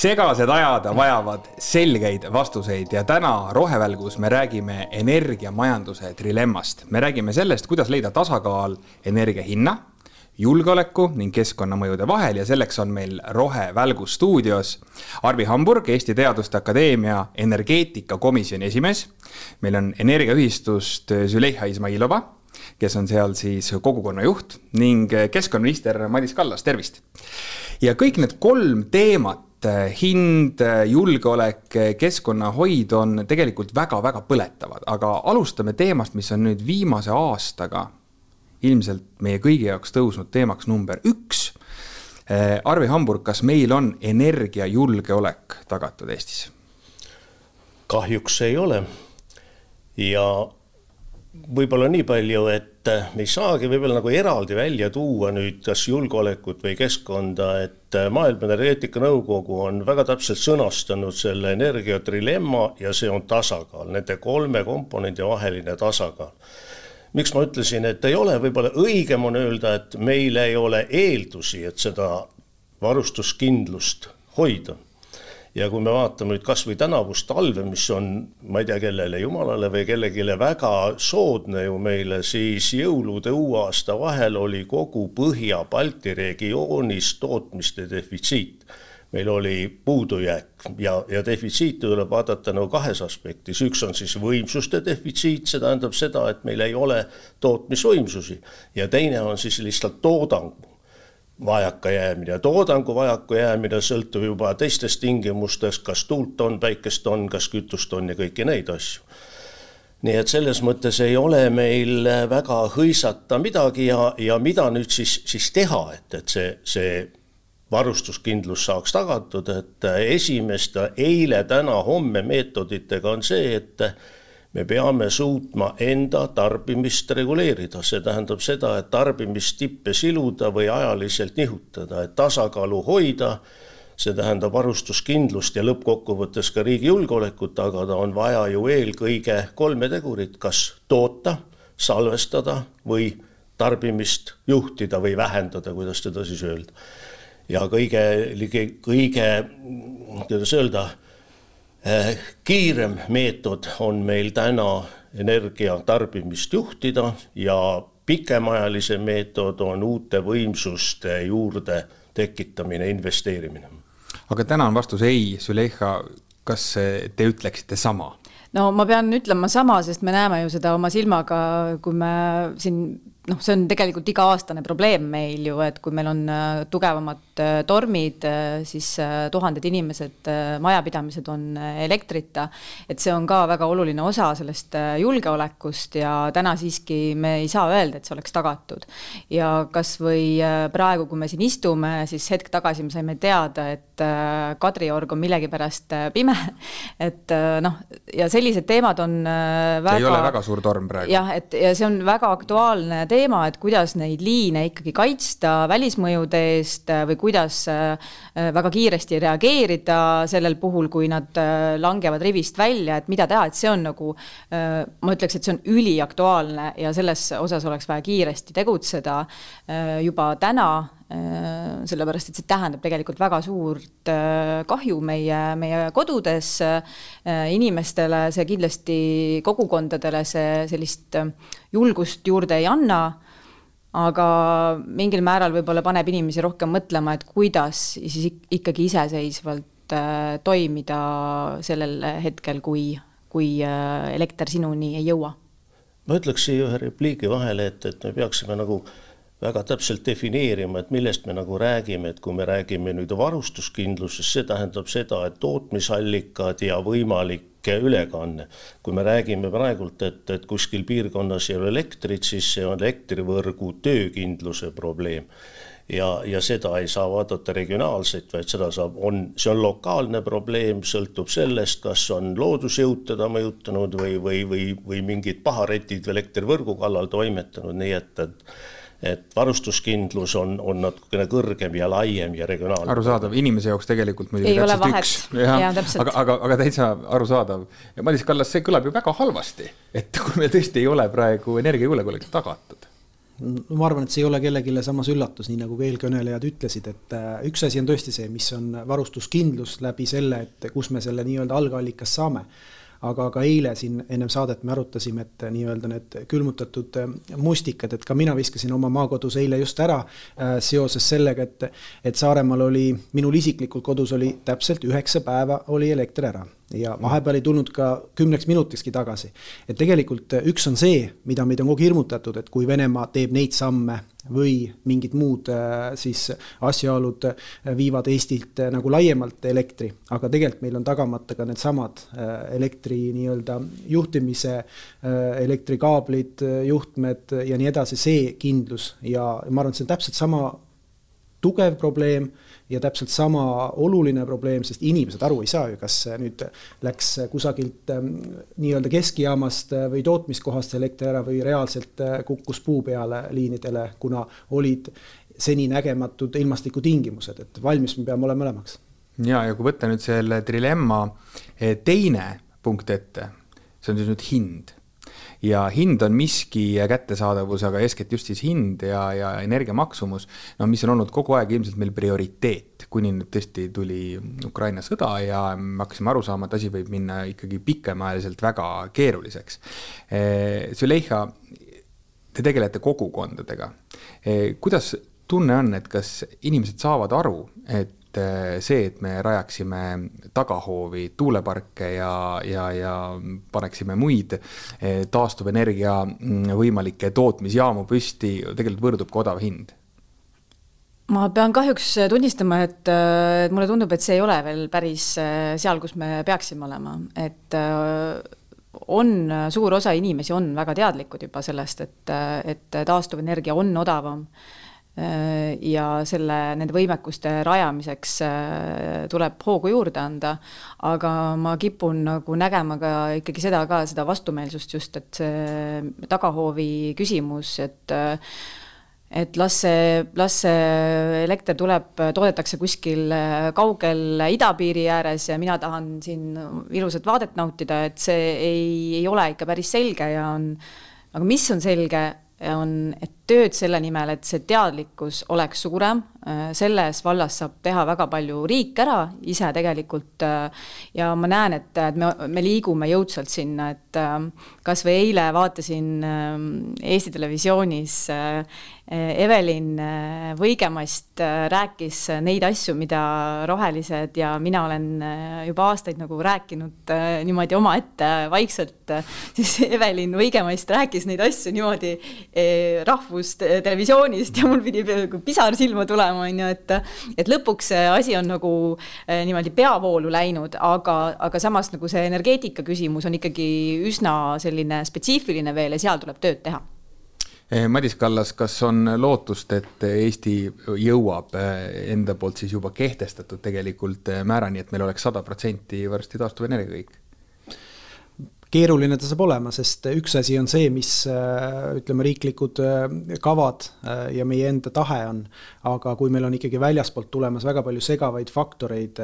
segased ajad vajavad selgeid vastuseid ja täna Rohevälgus me räägime energiamajanduse trilemmast. me räägime sellest, kuidas leida tasakaal energia hinna, julgeoleku ning keskkonnamõjude vahel ja selleks on meil Rohevälgu stuudios Arvi Hamburg, Eesti Teaduste Akadeemia energeetikakomisjoni esimees. meil on energiaühistust Züleyxa Izmailova, kes on seal siis kogukonna juht ning keskkonnaminister Madis Kallas, tervist. ja kõik need kolm teemat hind, äh, julgeolek, äh, keskkonnahoid on tegelikult väga-väga põletavad, aga alustame teemast, mis on nüüd viimase aastaga ilmselt meie kõigi jaoks tõusnud teemaks number üks. Arvi Hamburg, kas meil on energiajulgeolek tagatud Eestis? kahjuks ei ole ja võib-olla nii palju, et me ei saagi võib-olla nagu eraldi välja tuua nüüd kas julgeolekut või keskkonda, et Maailma Energeetikanõukogu on väga täpselt sõnastanud selle energia trilemma ja see on tasakaal, nende kolme komponendi vaheline tasakaal. miks ma ütlesin, et ei ole, võib-olla õigem on öelda, et meil ei ole eeldusi, et seda varustuskindlust hoida ja kui me vaatame nüüd kasvõi tänavust talve, mis on, ma ei tea, kellele jumalale või kellelegi väga soodne ju meile, siis jõulude uue aasta vahel oli kogu Põhja-Balti regioonis tootmiste defitsiit. Meil oli puudujääk ja, ja defitsiiti tuleb vaadata nagu kahes aspektis, üks on siis võimsuste defitsiit, see tähendab seda, et meil ei ole tootmisvõimsusi. Ja teine on siis lihtsalt toodang vajakajäämine, toodangu vajakajäämine sõltub juba teistest tingimustest, kas tuult on, päikest on, kas kütust on ja kõiki neid asju. nii et selles mõttes ei ole meil väga hõisata midagi ja, ja mida nüüd siis, siis teha, et, et see, see varustuskindlus saaks tagatud, et esimeste eile, täna, homme meetoditega on see, et me peame suutma enda tarbimist reguleerida, see tähendab seda, et tarbimistippe siluda või ajaliselt nihutada, et tasakaalu hoida, see tähendab varustuskindlust ja lõppkokkuvõttes ka riigi julgeolekut tagada, on vaja ju eelkõige kolme tegurit, kas toota, salvestada või tarbimist juhtida või vähendada, kuidas seda siis öelda. ja kõige, kõige, kuidas öelda kiirem meetod on meil täna energia tarbimist juhtida ja pikemaajalise meetod on uute võimsuste juurde tekitamine, investeerimine. aga täna on vastus ei, Züleyxa, kas te ütleksite sama? no ma pean ütlema sama, sest me näeme ju seda oma silmaga, kui me siin noh, see on tegelikult iga-aastane probleem meil ju, et kui meil on äh, tugevamad äh, tormid, äh, siis tuhanded inimesed, majapidamised on elektrita. et see on ka väga oluline osa sellest julgeolekust ja täna siiski me ei saa öelda, et see oleks tagatud. ja kasvõi praegu, kui me siin istume, siis hetk tagasi me saime teada, et Kadriorg on millegipärast pime. et noh, ja sellised teemad on väga. ei ole väga suur torm praegu. jah, et ja see on väga aktuaalne teema et kuidas neid liine ikkagi kaitsta välismõjude eest äh, või kuidas äh, väga kiiresti reageerida sellel puhul, kui nad äh, langevad rivist välja, et mida teha, et see on nagu, ma ütleks, et see on üliaktuaalne ja selles osas oleks vaja kiiresti tegutseda juba täna sellepärast et see tähendab tegelikult väga suurt kahju meie, meie kodudes, inimestele, see kindlasti kogukondadele see sellist julgust juurde ei anna, aga mingil määral võib-olla paneb inimesi rohkem mõtlema, et kuidas siis ikkagi iseseisvalt äh, toimida sellel hetkel, kui, kui äh, elekter sinuni ei jõua. ma ütleks siia ühe repliigi vahele, et, et me peaksime nagu väga täpselt defineerima, et millest me nagu räägime, et kui me räägime nüüd varustuskindlusest, see tähendab seda, et tootmisallikad ja võimalik ülekanne. kui me räägime praegult, et, et kuskil piirkonnas ei ole elektrit, siis see on elektrivõrgu töökindluse probleem. Ja, ja seda ei saa vaadata regionaalselt, vaid seda saab, on, see on lokaalne probleem, sõltub sellest, kas on loodusjõud teda mõjutanud või, või, või, või mingid paharetid elektrivõrgu kallal toimetanud, nii et, et et varustuskindlus on, on natukene kõrgem ja laiem ja regionaalne. arusaadav, inimese jaoks tegelikult muidugi ei täpselt üks. aga, aga, aga täitsa arusaadav. Madis Kallas, see kõlab ju väga halvasti, et kui meil tõesti ei ole praegu energiajulgeolek tagatud ma arvan, et see ei ole kellelegi samas üllatus, nii nagu ka eelkõnelejad ütlesid, et äh, üks asi on tõesti see, mis on varustuskindlus läbi selle, et kus me selle nii-öelda algallikast saame aga ka eile siin ennem saadet me arutasime, et nii-öelda need külmutatud äh, mustikad, et ka mina viskasin oma maakodus eile just ära äh, seoses sellega, et, et Saaremaal oli, minul isiklikult kodus oli täpselt üheksa päeva oli elekter ära ja vahepeal ei tulnud ka kümneks minutikski tagasi. et tegelikult üks on see, mida meid on kogu aeg hirmutatud, et kui Venemaa teeb neid samme või mingid muud äh, siis asjaolud äh, viivad Eestilt nagu laiemalt elektri, aga tegelikult meil on tagamata ka needsamad elektri nii-öelda juhtimise, elektrikaablid, juhtmed ja nii edasi, see kindlus ja ma arvan, et see on täpselt sama tugev probleem ja täpselt sama oluline probleem, sest inimesed aru ei saa ju, kas nüüd läks kusagilt ähm, nii-öelda keskijaamast äh, või tootmiskohast elekter ära või reaalselt äh, kukkus puu peale liinidele, kuna olid seninägematud ilmastikutingimused, et valmis me peame olema mõlemaks. ja, ja kui võtta nüüd selle trilemma eh, teine punkt ette, see on siis nüüd hind ja hind on miski kättesaadavus, aga eeskätt just siis hind ja, ja energia maksumus, no mis on olnud kogu aeg ilmselt meil prioriteet, kuni nüüd tõesti tuli Ukraina sõda ja me hakkasime aru saama, et asi võib minna ikkagi pikemaajaliselt väga keeruliseks. Eh, Züleyxa, te tegelete kogukondadega. Eh, kuidas tunne on, et kas inimesed saavad aru, et et äh, see, et me rajaksime tagahoovi tuuleparke ja, ja, ja paneksime muid äh, taastuvenergia mm, võimalikke tootmisjaamu püsti, tegelikult võrdub ka odav hind. Ma pean kahjuks tunnistama, et, äh, mulle tundub, et see ei ole veel päris seal, kus me peaksime olema, et on, suur osa inimesi on väga teadlikud juba sellest, et, et taastuvenergia on odavam ja selle, nende võimekuste rajamiseks äh, tuleb hoogu juurde anda, aga ma kipun nagu nägema ka ikkagi seda ka, seda vastumeelsust just, et see tagahoovi küsimus, et et las see, las see elekter tuleb, toodetakse kuskil kaugel idapiiri ääres ja mina tahan siin ilusat vaadet nautida, et see ei, ei ole ikka päris selge ja on, aga mis on selge, on, et tööd selle nimel, et see teadlikkus oleks suurem, äh, selles vallas saab teha väga palju riik ära ise tegelikult äh, ja ma näen, et, et me, me liigume jõudsalt sinna, et äh, kas või eile vaatasin Eesti Televisioonis Evelin Võigemast rääkis neid asju, mida rohelised ja mina olen juba aastaid nagu rääkinud niimoodi omaette vaikselt, siis Evelin Võigemast rääkis neid asju niimoodi rahvus mingisugust eh, televisioonist ja mul pidi pisar silma tulema, on ju, et et lõpuks see asi on nagu eh, niimoodi peavoolu läinud, aga, aga samas nagu see energeetika küsimus on ikkagi üsna selline spetsiifiline veel ja seal tuleb tööd teha eh, Madis Kallas, kas on lootust, et Eesti jõuab enda poolt siis juba kehtestatud tegelikult määrani, et meil oleks sada protsenti varsti taastuvenergia kõik? Keeruline ta saab olema, sest üks asi on see, mis äh, ütleme, riiklikud äh, kavad äh, ja meie enda tahe on, aga kui meil on ikkagi väljaspoolt tulemas väga palju segavaid faktoreid,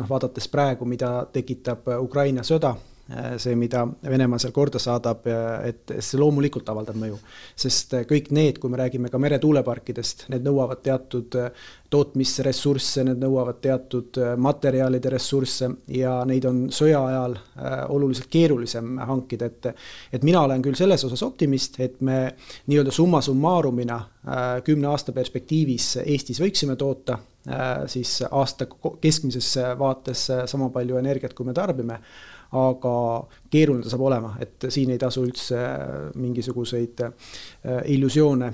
noh, vaadates praegu, mida tekitab Ukraina sõda see, mida Venemaa seal korda saadab, et see loomulikult avaldab mõju. sest äh, kõik need, kui me räägime ka meretuuleparkidest, need nõuavad teatud äh, tootmisressursse, need nõuavad teatud materjalide ressursse ja neid on sõja ajal oluliselt keerulisem hankida, et et mina olen küll selles osas optimist, et me nii-öelda summa summarumina kümne aasta perspektiivis Eestis võiksime toota siis aasta keskmises vaates sama palju energiat, kui me tarbime aga keeruline ta saab olema, et siin ei tasu üldse mingisuguseid äh, illusioone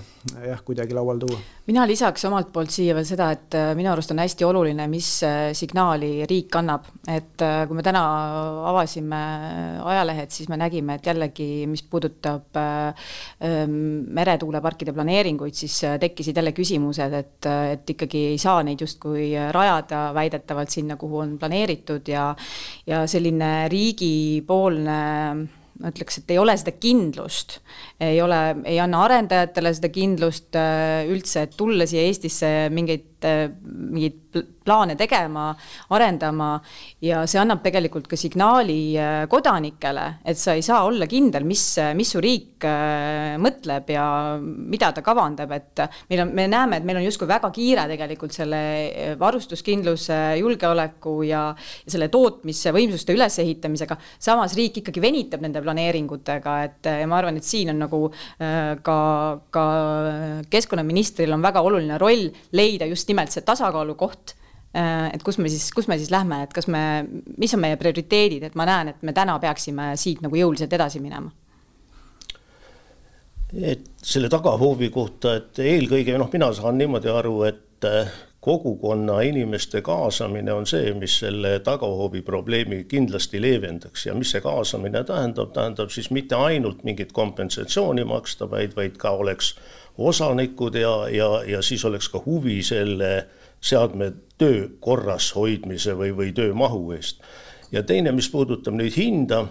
jah, kuidagi lauale tuua. mina lisaks omalt poolt siia veel seda, et äh, minu arust on hästi oluline, mis äh, signaali riik annab, et kui me täna avasime ajalehed, siis me nägime, et jällegi, mis puudutab ähm, meretuuleparkide planeeringuid, siis tekkisid jälle küsimused, et, et ikkagi ei saa neid justkui rajada väidetavalt sinna, kuhu on planeeritud ja ja selline riigipoolne ma ütleks, et ei ole seda kindlust, ei ole, ei anna arendajatele seda kindlust äh, üldse, et tulla siia Eestisse mingeid, äh, mingeid plaane tegema, arendama. Ja see annab tegelikult ka signaali äh, kodanikele, et sa ei saa olla kindel, mis, mis su riik mõtleb ja mida ta kavandab, et meil on, me näeme, et meil on justkui väga kiire tegelikult selle varustuskindluse, julgeoleku ja, ja selle tootmisvõimsuste ülesehitamisega, samas riik ikkagi venitab nende planeeringutega, et ja ma arvan, et siin on nagu äh, ka, ka keskkonnaministril on väga oluline roll leida just nimelt see tasakaalukoht äh, et kus me siis, kus me siis lähme, et kas me, mis on meie prioriteedid, et ma näen, et me täna peaksime siit nagu jõuliselt edasi minema. Et selle tagahoovi kohta, et eelkõige noh, mina saan niimoodi aru, et äh, kogukonna inimeste kaasamine on see, mis selle tagahoovi probleemi kindlasti leevendaks ja mis see kaasamine tähendab, tähendab siis mitte ainult mingit kompensatsiooni maksta, vaid, vaid ka oleks osanikud ja, ja, ja siis oleks ka huvi selle seadme töö korras hoidmise või, või töömahu eest. ja teine, mis puudutab nüüd hinda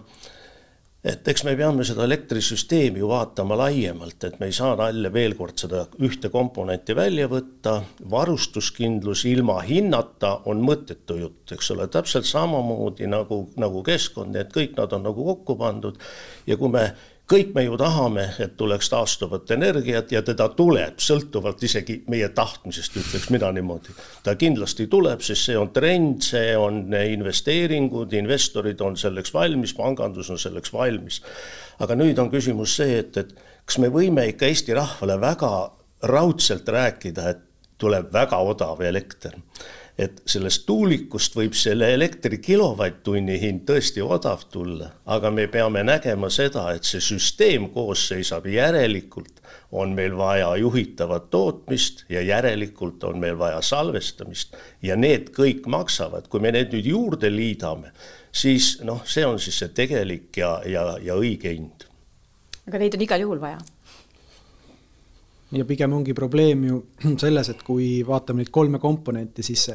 et eks me peame seda elektrisüsteemi ju vaatama laiemalt, et me ei saa jälle veel kord seda ühte komponenti välja võtta, varustuskindlus ilma hinnata on mõttetu jutt, eks ole, täpselt samamoodi nagu, nagu keskkond, nii et kõik nad on nagu kokku pandud. Ja kui me kõik me ju tahame, et tuleks taastuvat energiat ja teda tuleb, sõltuvalt isegi meie tahtmisest, ütleks mina niimoodi. ta kindlasti tuleb, sest see on trend, see on investeeringud, investorid on selleks valmis, pangandus on selleks valmis. aga nüüd on küsimus see, et, et kas me võime ikka Eesti rahvale väga raudselt rääkida, et tuleb väga odav elekter et sellest tuulikust võib selle elektri kilovatt-tunni hind tõesti odav tulla, aga me peame nägema seda, et see süsteem koos seisab, järelikult on meil vaja juhitavat tootmist ja järelikult on meil vaja salvestamist. Ja need kõik maksavad, kui me need nüüd juurde liidame, siis noh, see on siis see tegelik ja, ja, ja õige hind. aga neid on igal juhul vaja ja pigem ongi probleem ju selles, et kui vaatame neid kolme komponenti, siis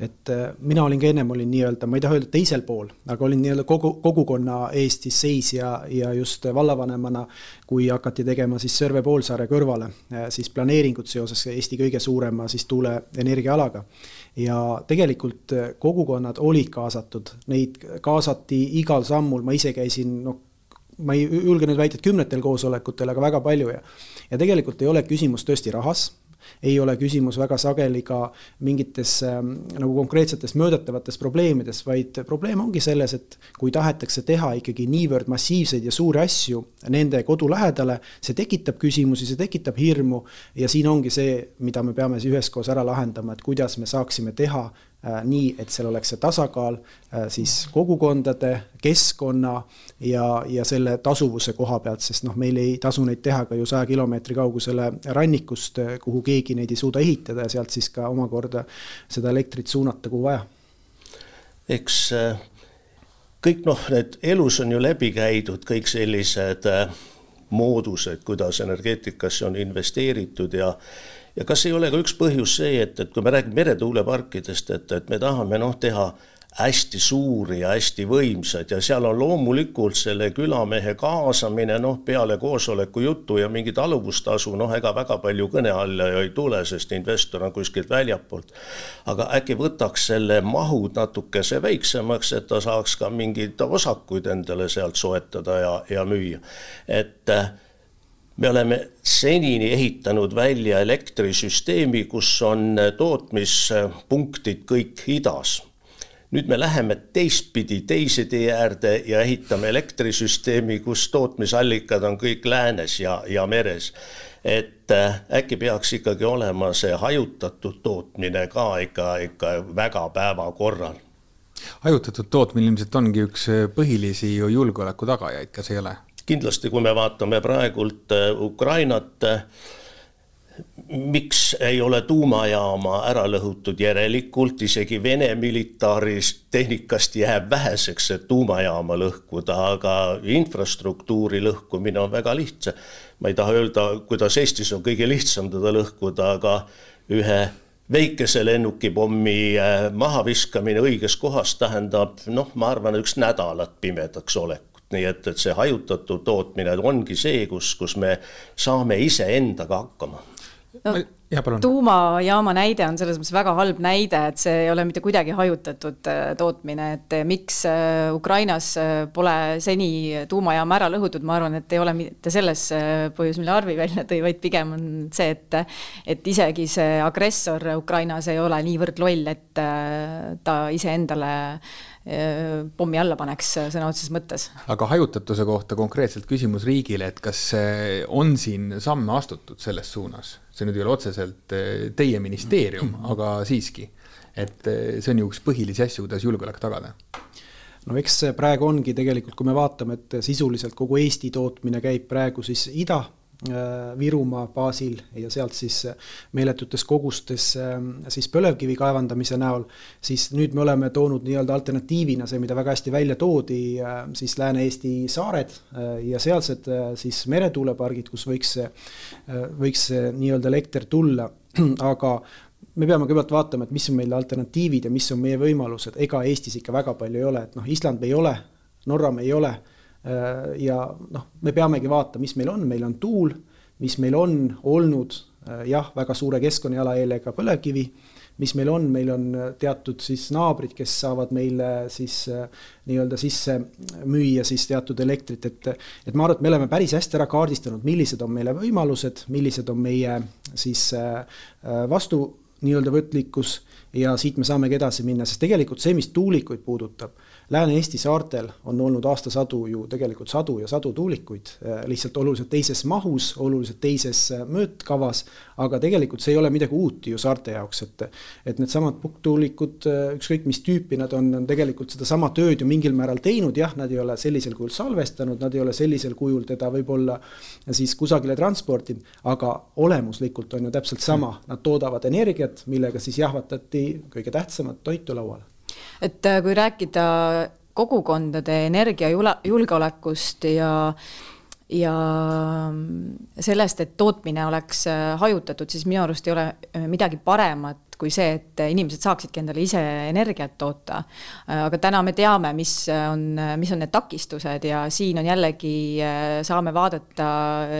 et äh, mina olin ka ennem olin nii-öelda, ma ei taha öelda teisel pool, aga olin nii-öelda kogu, kogukonna eest siis seisja ja just vallavanemana, kui hakati tegema siis Sõrve poolsaare kõrvale äh, siis planeeringut seoses Eesti kõige suurema siis tuuleenergiaalaga. ja tegelikult äh, kogukonnad olid kaasatud, neid kaasati igal sammul, ma ise käisin noh, ma ei julge nüüd väita, et kümnetel koosolekutel, aga väga palju ja ja tegelikult ei ole küsimus tõesti rahas, ei ole küsimus väga sageli ka mingites ähm, nagu konkreetsetes mõõdetavates probleemides, vaid probleem ongi selles, et kui tahetakse teha ikkagi niivõrd massiivseid ja suuri asju nende kodu lähedale, see tekitab küsimusi, see tekitab hirmu ja siin ongi see, mida me peame siis üheskoos ära lahendama, et kuidas me saaksime teha nii, et seal oleks see tasakaal äh, siis kogukondade, keskkonna ja, ja selle tasuvuse koha pealt, sest noh, meil ei tasu neid teha ka ju saja kilomeetri kaugusele rannikust, äh, kuhu keegi neid ei suuda ehitada ja sealt siis ka omakorda seda elektrit suunata, kuhu vaja. eks kõik noh, need elus on ju läbi käidud kõik sellised moodused, kuidas energeetikasse on investeeritud ja ja kas ei ole ka üks põhjus see, et, et kui me räägime meretuuleparkidest, et, et me tahame noh, teha hästi suuri ja hästi võimsad ja seal on loomulikult selle külamehe kaasamine, noh, peale koosoleku juttu ja mingi taluvustasu, noh, ega väga palju kõne alla ju ei tule, sest investor on kuskilt väljapoolt. aga äkki võtaks selle mahud natukese väiksemaks, et ta saaks ka mingeid osakuid endale sealt soetada ja, ja müüa. et äh, me oleme senini ehitanud välja elektrisüsteemi, kus on tootmispunktid kõik idas. nüüd me läheme teistpidi teise tee äärde ja ehitame elektrisüsteemi, kus tootmisallikad on kõik läänes ja, ja meres. et äh, äkki peaks ikkagi olema see hajutatud tootmine ka ikka, ikka väga päevakorral hajutatud tootmine ilmselt ongi üks põhilisi ju julgeoleku tagajaid, kas ei ole? Kindlasti, kui me vaatame praegult äh, Ukrainat, äh, miks ei ole tuumajaama ära lõhutud, järelikult isegi Vene militaarist tehnikast jääb väheseks, et tuumajaama lõhkuda, aga infrastruktuuri lõhkumine on väga lihtsa. ma ei taha öelda, kuidas Eestis on kõige lihtsam teda lõhkuda, aga ühe väikese lennukipommi äh, mahaviskamine õiges kohas tähendab noh, ma arvan, üks nädalat pimedaks olekut nii et, et see hajutatud tootmine ongi see, kus, kus me saame iseendaga hakkama. No, tuumajaama näide on selles mõttes väga halb näide, et see ei ole mitte kuidagi hajutatud äh, tootmine, et äh, miks äh, Ukrainas pole seni tuumajaama ära lõhutud, ma arvan, et ei ole mitte selles põhjus, mille Arvi välja tõi, vaid pigem on see, et et isegi see agressor Ukrainas ei ole niivõrd loll, et ta iseendale pommi alla paneks sõna otseses mõttes. aga hajutatuse kohta konkreetselt küsimus riigile, et kas on siin samme astutud selles suunas? see nüüd ei ole otseselt eh, teie ministeerium, aga siiski, et see on ju üks põhilisi asju, kuidas julgeolek tagada no eks praegu ongi tegelikult, kui me vaatame, et sisuliselt kogu Eesti tootmine käib praegu siis ida Äh, Virumaa baasil ja sealt siis meeletutes kogustes ähm, siis põlevkivi kaevandamise näol, siis nüüd me oleme toonud nii-öelda alternatiivina see, mida väga hästi välja toodi, äh, siis Lääne-Eesti saared äh, ja sealsed siis meretuulepargid, kus võiks, võiks nii-öelda elekter tulla, aga me peame kõigepealt vaatama, et mis on meil alternatiivid ja mis on meie võimalused, ega Eestis ikka väga palju ei ole, et noh, Island ei ole, Norra me ei ole Äh, ja noh, me peamegi vaatama, mis meil on, meil on tuul, mis meil on olnud äh, jah, väga suure keskkonnajalajäljega põlevkivi, mis meil on, meil on teatud siis naabrid, kes saavad meile siis äh, nii-öelda sisse müüa siis teatud elektrit, et et ma arvan, et me oleme päris hästi ära kaardistanud, millised on meile võimalused, millised on meie siis vastu nii-öelda võtlikkus. Ja siit me saamegi edasi minna, sest tegelikult see, mis tuulikuid puudutab Lääne-Eesti saartel on olnud aastasadu ju tegelikult sadu ja sadu tuulikuid, äh, lihtsalt oluliselt teises mahus, oluliselt teises äh, mõõtkavas, aga tegelikult see ei ole midagi uut ju saarte jaoks, et et needsamad pukktuulikud, äh, ükskõik mis tüüpi nad on, on tegelikult sedasama tööd ju mingil määral teinud, jah, nad ei ole sellisel kujul salvestanud, nad ei ole sellisel kujul teda võib-olla siis kusagile transportinud, aga olemuslikult on ju täpselt sama, nad toodavad energiat, millega siis jahvatati kõige tähtsamat toitu lauale et äh, kui rääkida kogukondade energiajulgeolekust ja ja sellest, et tootmine oleks äh, hajutatud, siis minu arust ei ole äh, midagi paremat kui see, et inimesed saaksidki endale ise energiat toota. aga täna me teame, mis on, mis on need takistused ja siin on jällegi, saame vaadata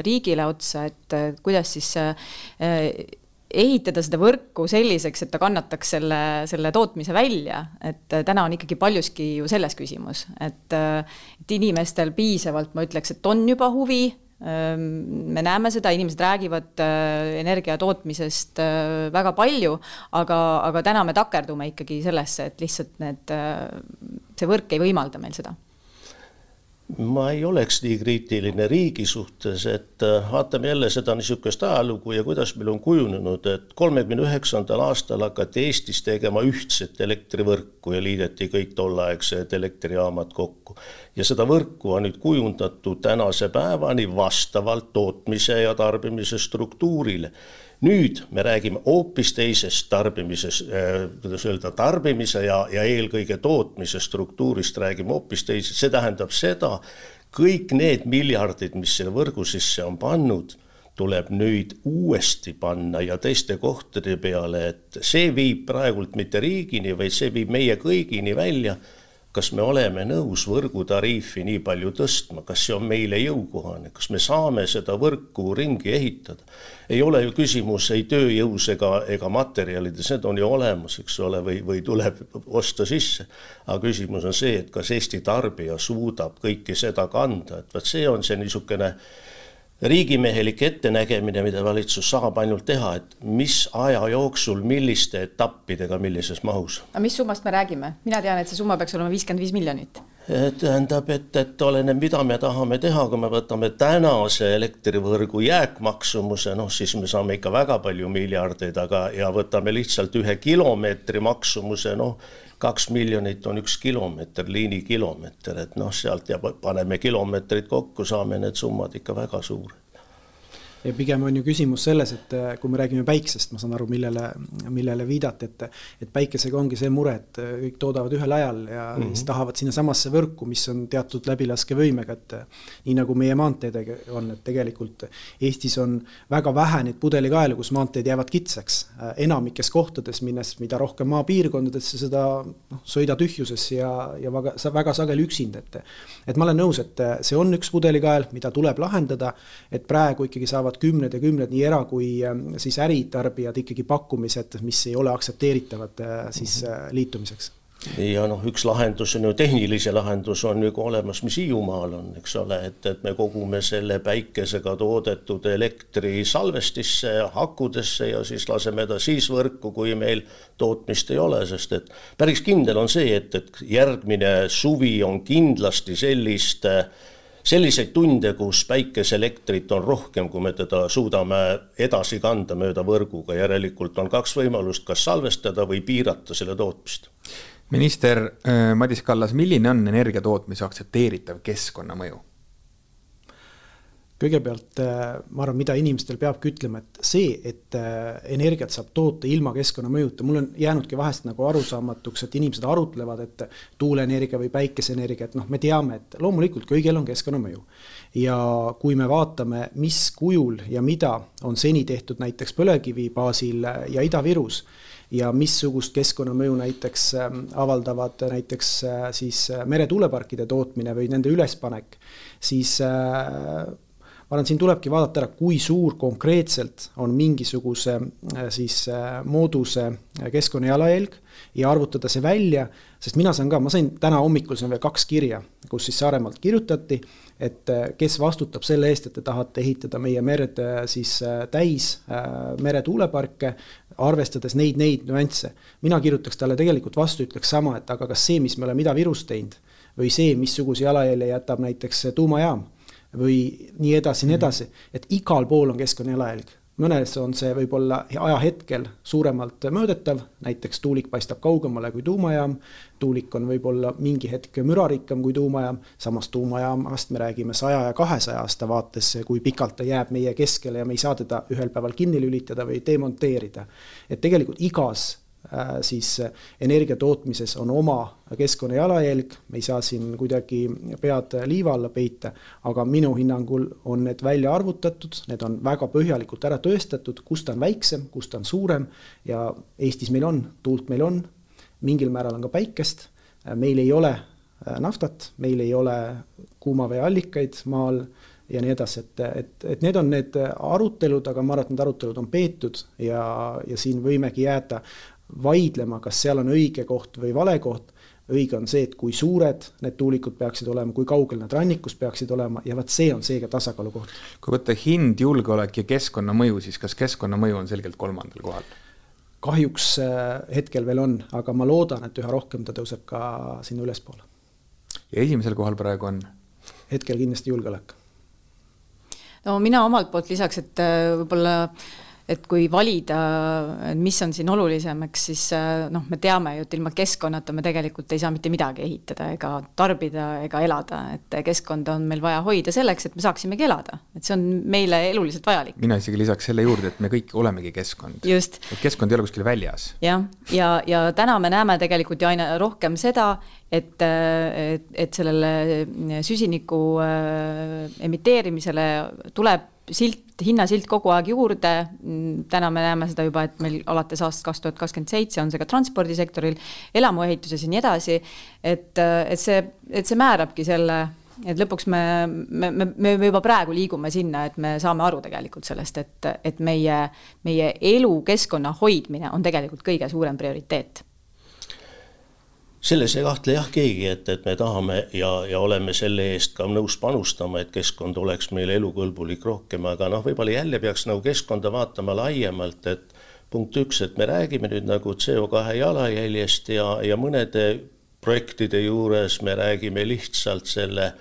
riigile otsa, et kuidas siis ehitada seda võrku selliseks, et ta kannataks selle, selle tootmise välja, et äh, täna on ikkagi paljuski ju selles küsimus, et, äh, et inimestel piisavalt, ma ütleks, et on juba huvi, ähm, me näeme seda, inimesed räägivad äh, energia tootmisest väga palju, aga, aga täna me takerdume ikkagi sellesse, et lihtsalt need, see võrk ei võimalda meil seda ma ei oleks nii kriitiline riigi suhtes, et äh, vaatame jälle seda niisugust ajalugu ja kuidas meil on kujunenud, et kolmekümne üheksandal aastal hakati Eestis tegema ühtset elektrivõrku ja liideti kõik tolleaegsed elektrijaamad kokku. ja seda võrku on nüüd kujundatud tänase päevani vastavalt tootmise ja tarbimise struktuurile nüüd me räägime hoopis teisest tarbimises äh,, kuidas öelda, tarbimise ja, ja eelkõige tootmise struktuurist räägime hoopis teisest, see tähendab seda, kõik need miljardid, mis selle võrgu sisse on pannud, tuleb nüüd uuesti panna ja teiste kohtade peale, et see viib praegult mitte riigini, vaid see viib meie kõigini välja kas me oleme nõus võrgutariifi nii palju tõstma, kas see on meile jõukohane, kas me saame seda võrku ringi ehitada. ei ole ju küsimus ei tööjõus ega, ega materjalides, need on ju olemas, eks ole, või, või tuleb osta sisse. aga küsimus on see, et kas Eesti tarbija suudab kõike seda kanda, et vot see on see niisugune riigimehelik ettenägemine, mida valitsus saab ainult teha, et mis aja jooksul, milliste etappidega, millises mahus. aga mis summast me räägime? mina tean, et see summa peaks olema viiskümmend viis miljonit. tähendab, et, et oleneb, mida me tahame teha, kui me võtame tänase elektrivõrgu jääkmaksumuse, noh siis me saame ikka väga palju miljardeid, aga, ja võtame lihtsalt ühe kilomeetri maksumuse, noh kaks miljonit on üks kilomeeter, liinikilomeeter, et noh, sealt ja paneme kilomeetrid kokku, saame need summad ikka väga suured ja pigem on ju küsimus selles, et äh, kui me räägime päiksest, ma saan aru, millele, millele viidati, et et päikesega ongi see mure, et äh, kõik toodavad ühel ajal ja mm -hmm. siis tahavad sinnasamasse võrku, mis on teatud läbilaskevõimega, et äh, nii nagu meie maanteedega on, et tegelikult Eestis on väga vähe neid pudelikaelu, kus maanteed jäävad kitsaks. enamikes kohtades, minnes mida rohkem maapiirkondadesse, seda noh, sõida tühjuses ja, ja väga, väga sageli üksinda, et et ma olen nõus, et see on üks pudelikael, mida tuleb lahendada, et praegu ikkagi saavad saavad kümned ja kümned nii era- kui ähm, siis äritarbijad ikkagi pakkumised, mis ei ole aktsepteeritavad äh, siis mhm. äh, liitumiseks ja noh, üks lahendus on ju, tehnilise lahendus on ju ka olemas, mis Hiiumaal on, eks ole, et, et me kogume selle päikesega toodetud elektri salvestisse akudesse ja siis laseme ta siis võrku, kui meil tootmist ei ole, sest et päris kindel on see, et, et järgmine suvi on kindlasti sellist äh, selliseid tunde, kus päikeseelektrit on rohkem, kui me teda suudame edasi kanda mööda võrguga, järelikult on kaks võimalust, kas salvestada või piirata selle tootmist. minister äh, Madis Kallas, milline on energia tootmise aktsepteeritav keskkonnamõju? Kõigepealt äh, ma arvan, mida inimestel peabki ütlema, et see, et äh, energiat saab toota ilma keskkonnamõjuta, mul on jäänudki vahest nagu arusaamatuks, et inimesed arutlevad, et tuuleenergia või päikeseenergia, et noh, me teame, et loomulikult kõigil on keskkonnamõju. ja kui me vaatame, mis kujul ja mida on seni tehtud näiteks põlevkivi baasil ja Ida-Virus ja missugust keskkonnamõju näiteks ähm, avaldavad näiteks äh, siis meretuuleparkide tootmine või nende ülespanek, siis ma arvan, siin tulebki vaadata ära, kui suur konkreetselt on mingisuguse äh, siis äh, mooduse äh, keskkonna jalajälg ja arvutada see välja, sest mina saan ka, ma sain täna hommikul, on veel kaks kirja, kus siis Saaremaalt kirjutati, et kes vastutab selle eest, et te tahate ehitada meie merd siis täis meretuuleparke, arvestades neid, neid nüansse. mina kirjutaks talle tegelikult vastu, ütleks sama, et aga kas see, mis me oleme Ida-Virus teinud või see, missuguse jalajälje jätab näiteks tuumajaam või nii edasi, nii edasi, et igal pool on keskkonnajalajälg. mõnes on see võib-olla ajahetkel suuremalt mõõdetav, näiteks tuulik paistab kaugemale kui tuumajaam, tuulik on võib-olla mingi hetk mürarikkam kui tuumajaam, samas tuumajaamast me räägime saja ja kahesaja aasta vaates, kui pikalt ta jääb meie keskele ja me ei saa teda ühel päeval kinni lülitada või demonteerida. et tegelikult igas siis äh, energia tootmises on oma keskkonna jalajälg, me ei saa siin kuidagi pead liiva alla peita, aga minu hinnangul on need välja arvutatud, need on väga põhjalikult ära tõestatud, kus ta on väiksem, kus ta on suurem. Ja Eestis meil on, tuult meil on, mingil määral on ka päikest, äh, meil ei ole naftat, meil ei ole kuumaveeallikaid maal ja nii edasi, et, et, et need on need arutelud, aga ma arvan, et need arutelud on peetud ja, ja siin võimegi jääda vaidlema, kas seal on õige koht või vale koht. õige on see, et kui suured need tuulikud peaksid olema, kui kaugel nad rannikust peaksid olema ja vot see on seega tasakaalu koht. kui võtta hind, julgeolek ja keskkonnamõju, siis kas keskkonnamõju on selgelt kolmandal kohal? kahjuks äh, hetkel veel on, aga ma loodan, et üha rohkem ta tõuseb ka sinna ülespoole. ja esimesel kohal praegu on? hetkel kindlasti julgeolek. no mina omalt poolt lisaks, et äh, võib-olla äh, et kui valida, mis on siin olulisem, eks siis äh, noh, me teame ju, et ilma keskkonnata me tegelikult ei saa mitte midagi ehitada ega tarbida ega elada, et keskkonda on meil vaja hoida selleks, et me saaksimegi elada, et see on meile eluliselt vajalik. mina isegi lisaks selle juurde, et me kõik olemegi keskkond. et keskkond ei ole kuskil väljas. jah, ja, ja, ja täna me näeme tegelikult ju aina rohkem seda, et, et, et sellele süsiniku äh, emiteerimisele tuleb silt, hinnasilt kogu aeg juurde, täna me näeme seda juba, et meil alates aastast kaks tuhat kakskümmend seitse on see ka transpordisektoril, elamuehituses ja nii edasi, et, et see, et see määrabki selle, et lõpuks me, me, me, me juba praegu liigume sinna, et me saame aru tegelikult sellest, et, et meie, meie elukeskkonna hoidmine on tegelikult kõige suurem prioriteet selles ei kahtle jah keegi, et, et me tahame ja, ja oleme selle eest ka nõus panustama, et keskkond oleks meile elukõlbulik rohkem, aga noh, võib-olla jälle peaks nagu keskkonda vaatama laiemalt, et punkt üks, et me räägime nüüd nagu CO2 jalajäljest ja, ja mõnede projektide juures me räägime lihtsalt selle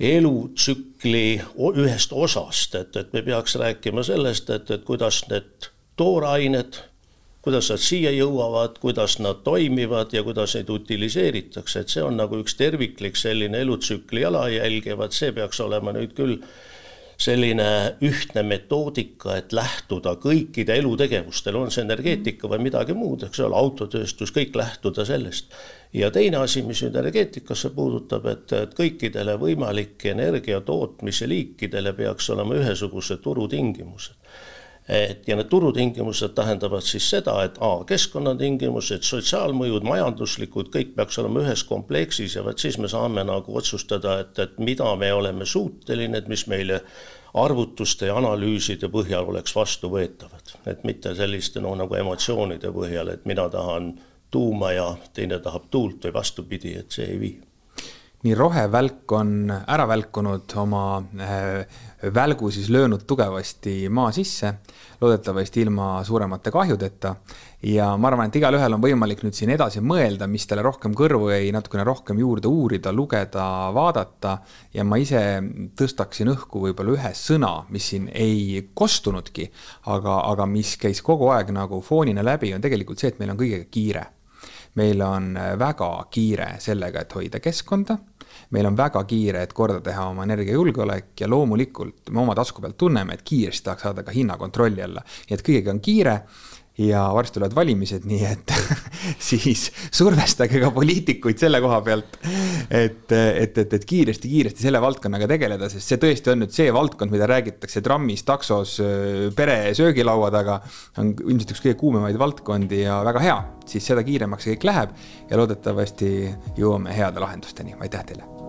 elutsükli ühest osast, et, et me peaks rääkima sellest, et, et kuidas need toorained kuidas nad siia jõuavad, kuidas nad toimivad ja kuidas neid utiliseeritakse, et see on nagu üks terviklik selline elutsükli jalajälg ja vaat see peaks olema nüüd küll selline ühtne metoodika, et lähtuda kõikide elutegevustel, on see energeetika või midagi muud, eks ole, autotööstus, kõik lähtuda sellest. ja teine asi, mis nüüd energeetikasse puudutab, et, et kõikidele võimalike energia tootmise liikidele peaks olema ühesugused turutingimused et ja need turutingimused tähendavad siis seda, et A keskkonnatingimused, sotsiaalmõjud, majanduslikud, kõik peaks olema ühes kompleksis ja vot siis me saame nagu otsustada, et, et mida me oleme suuteline, et mis meile arvutuste ja analüüside põhjal oleks vastuvõetavad, et mitte selliste noh, nagu emotsioonide põhjal, et mina tahan tuuma ja teine tahab tuult või vastupidi, et see ei vii. Nii rohevälk on ära välkunud oma äh, välgu siis löönud tugevasti maa sisse, loodetavasti ilma suuremate kahjudeta. ja ma arvan, et igalühel on võimalik nüüd siin edasi mõelda, mis talle rohkem kõrvu jäi, natukene rohkem juurde uurida, lugeda, vaadata. ja ma ise tõstaksin õhku võib-olla ühe sõna, mis siin ei kostunudki, aga, aga mis käis kogu aeg nagu foonina läbi, on tegelikult see, et meil on kõigega kiire meil on väga kiire sellega, et hoida keskkonda meil on väga kiire, et korda teha oma energiajulgeolek ja loomulikult me oma tasku pealt tunneme, et kiiresti tahaks saada ka hinna kontrolli alla. nii et kõigega on kiire ja varsti tulevad valimised, nii et siis survestage ka poliitikuid selle koha pealt, et, et, et, et kiiresti-kiiresti selle valdkonnaga tegeleda, sest see tõesti on nüüd see valdkond, mida räägitakse trammis, taksos, pere söögilaua taga. on ilmselt üks kõige kuumemaid valdkondi ja väga hea, siis seda kiiremaks see kõik läheb ja loodetavasti jõuame heade lahendusteni, aitäh teile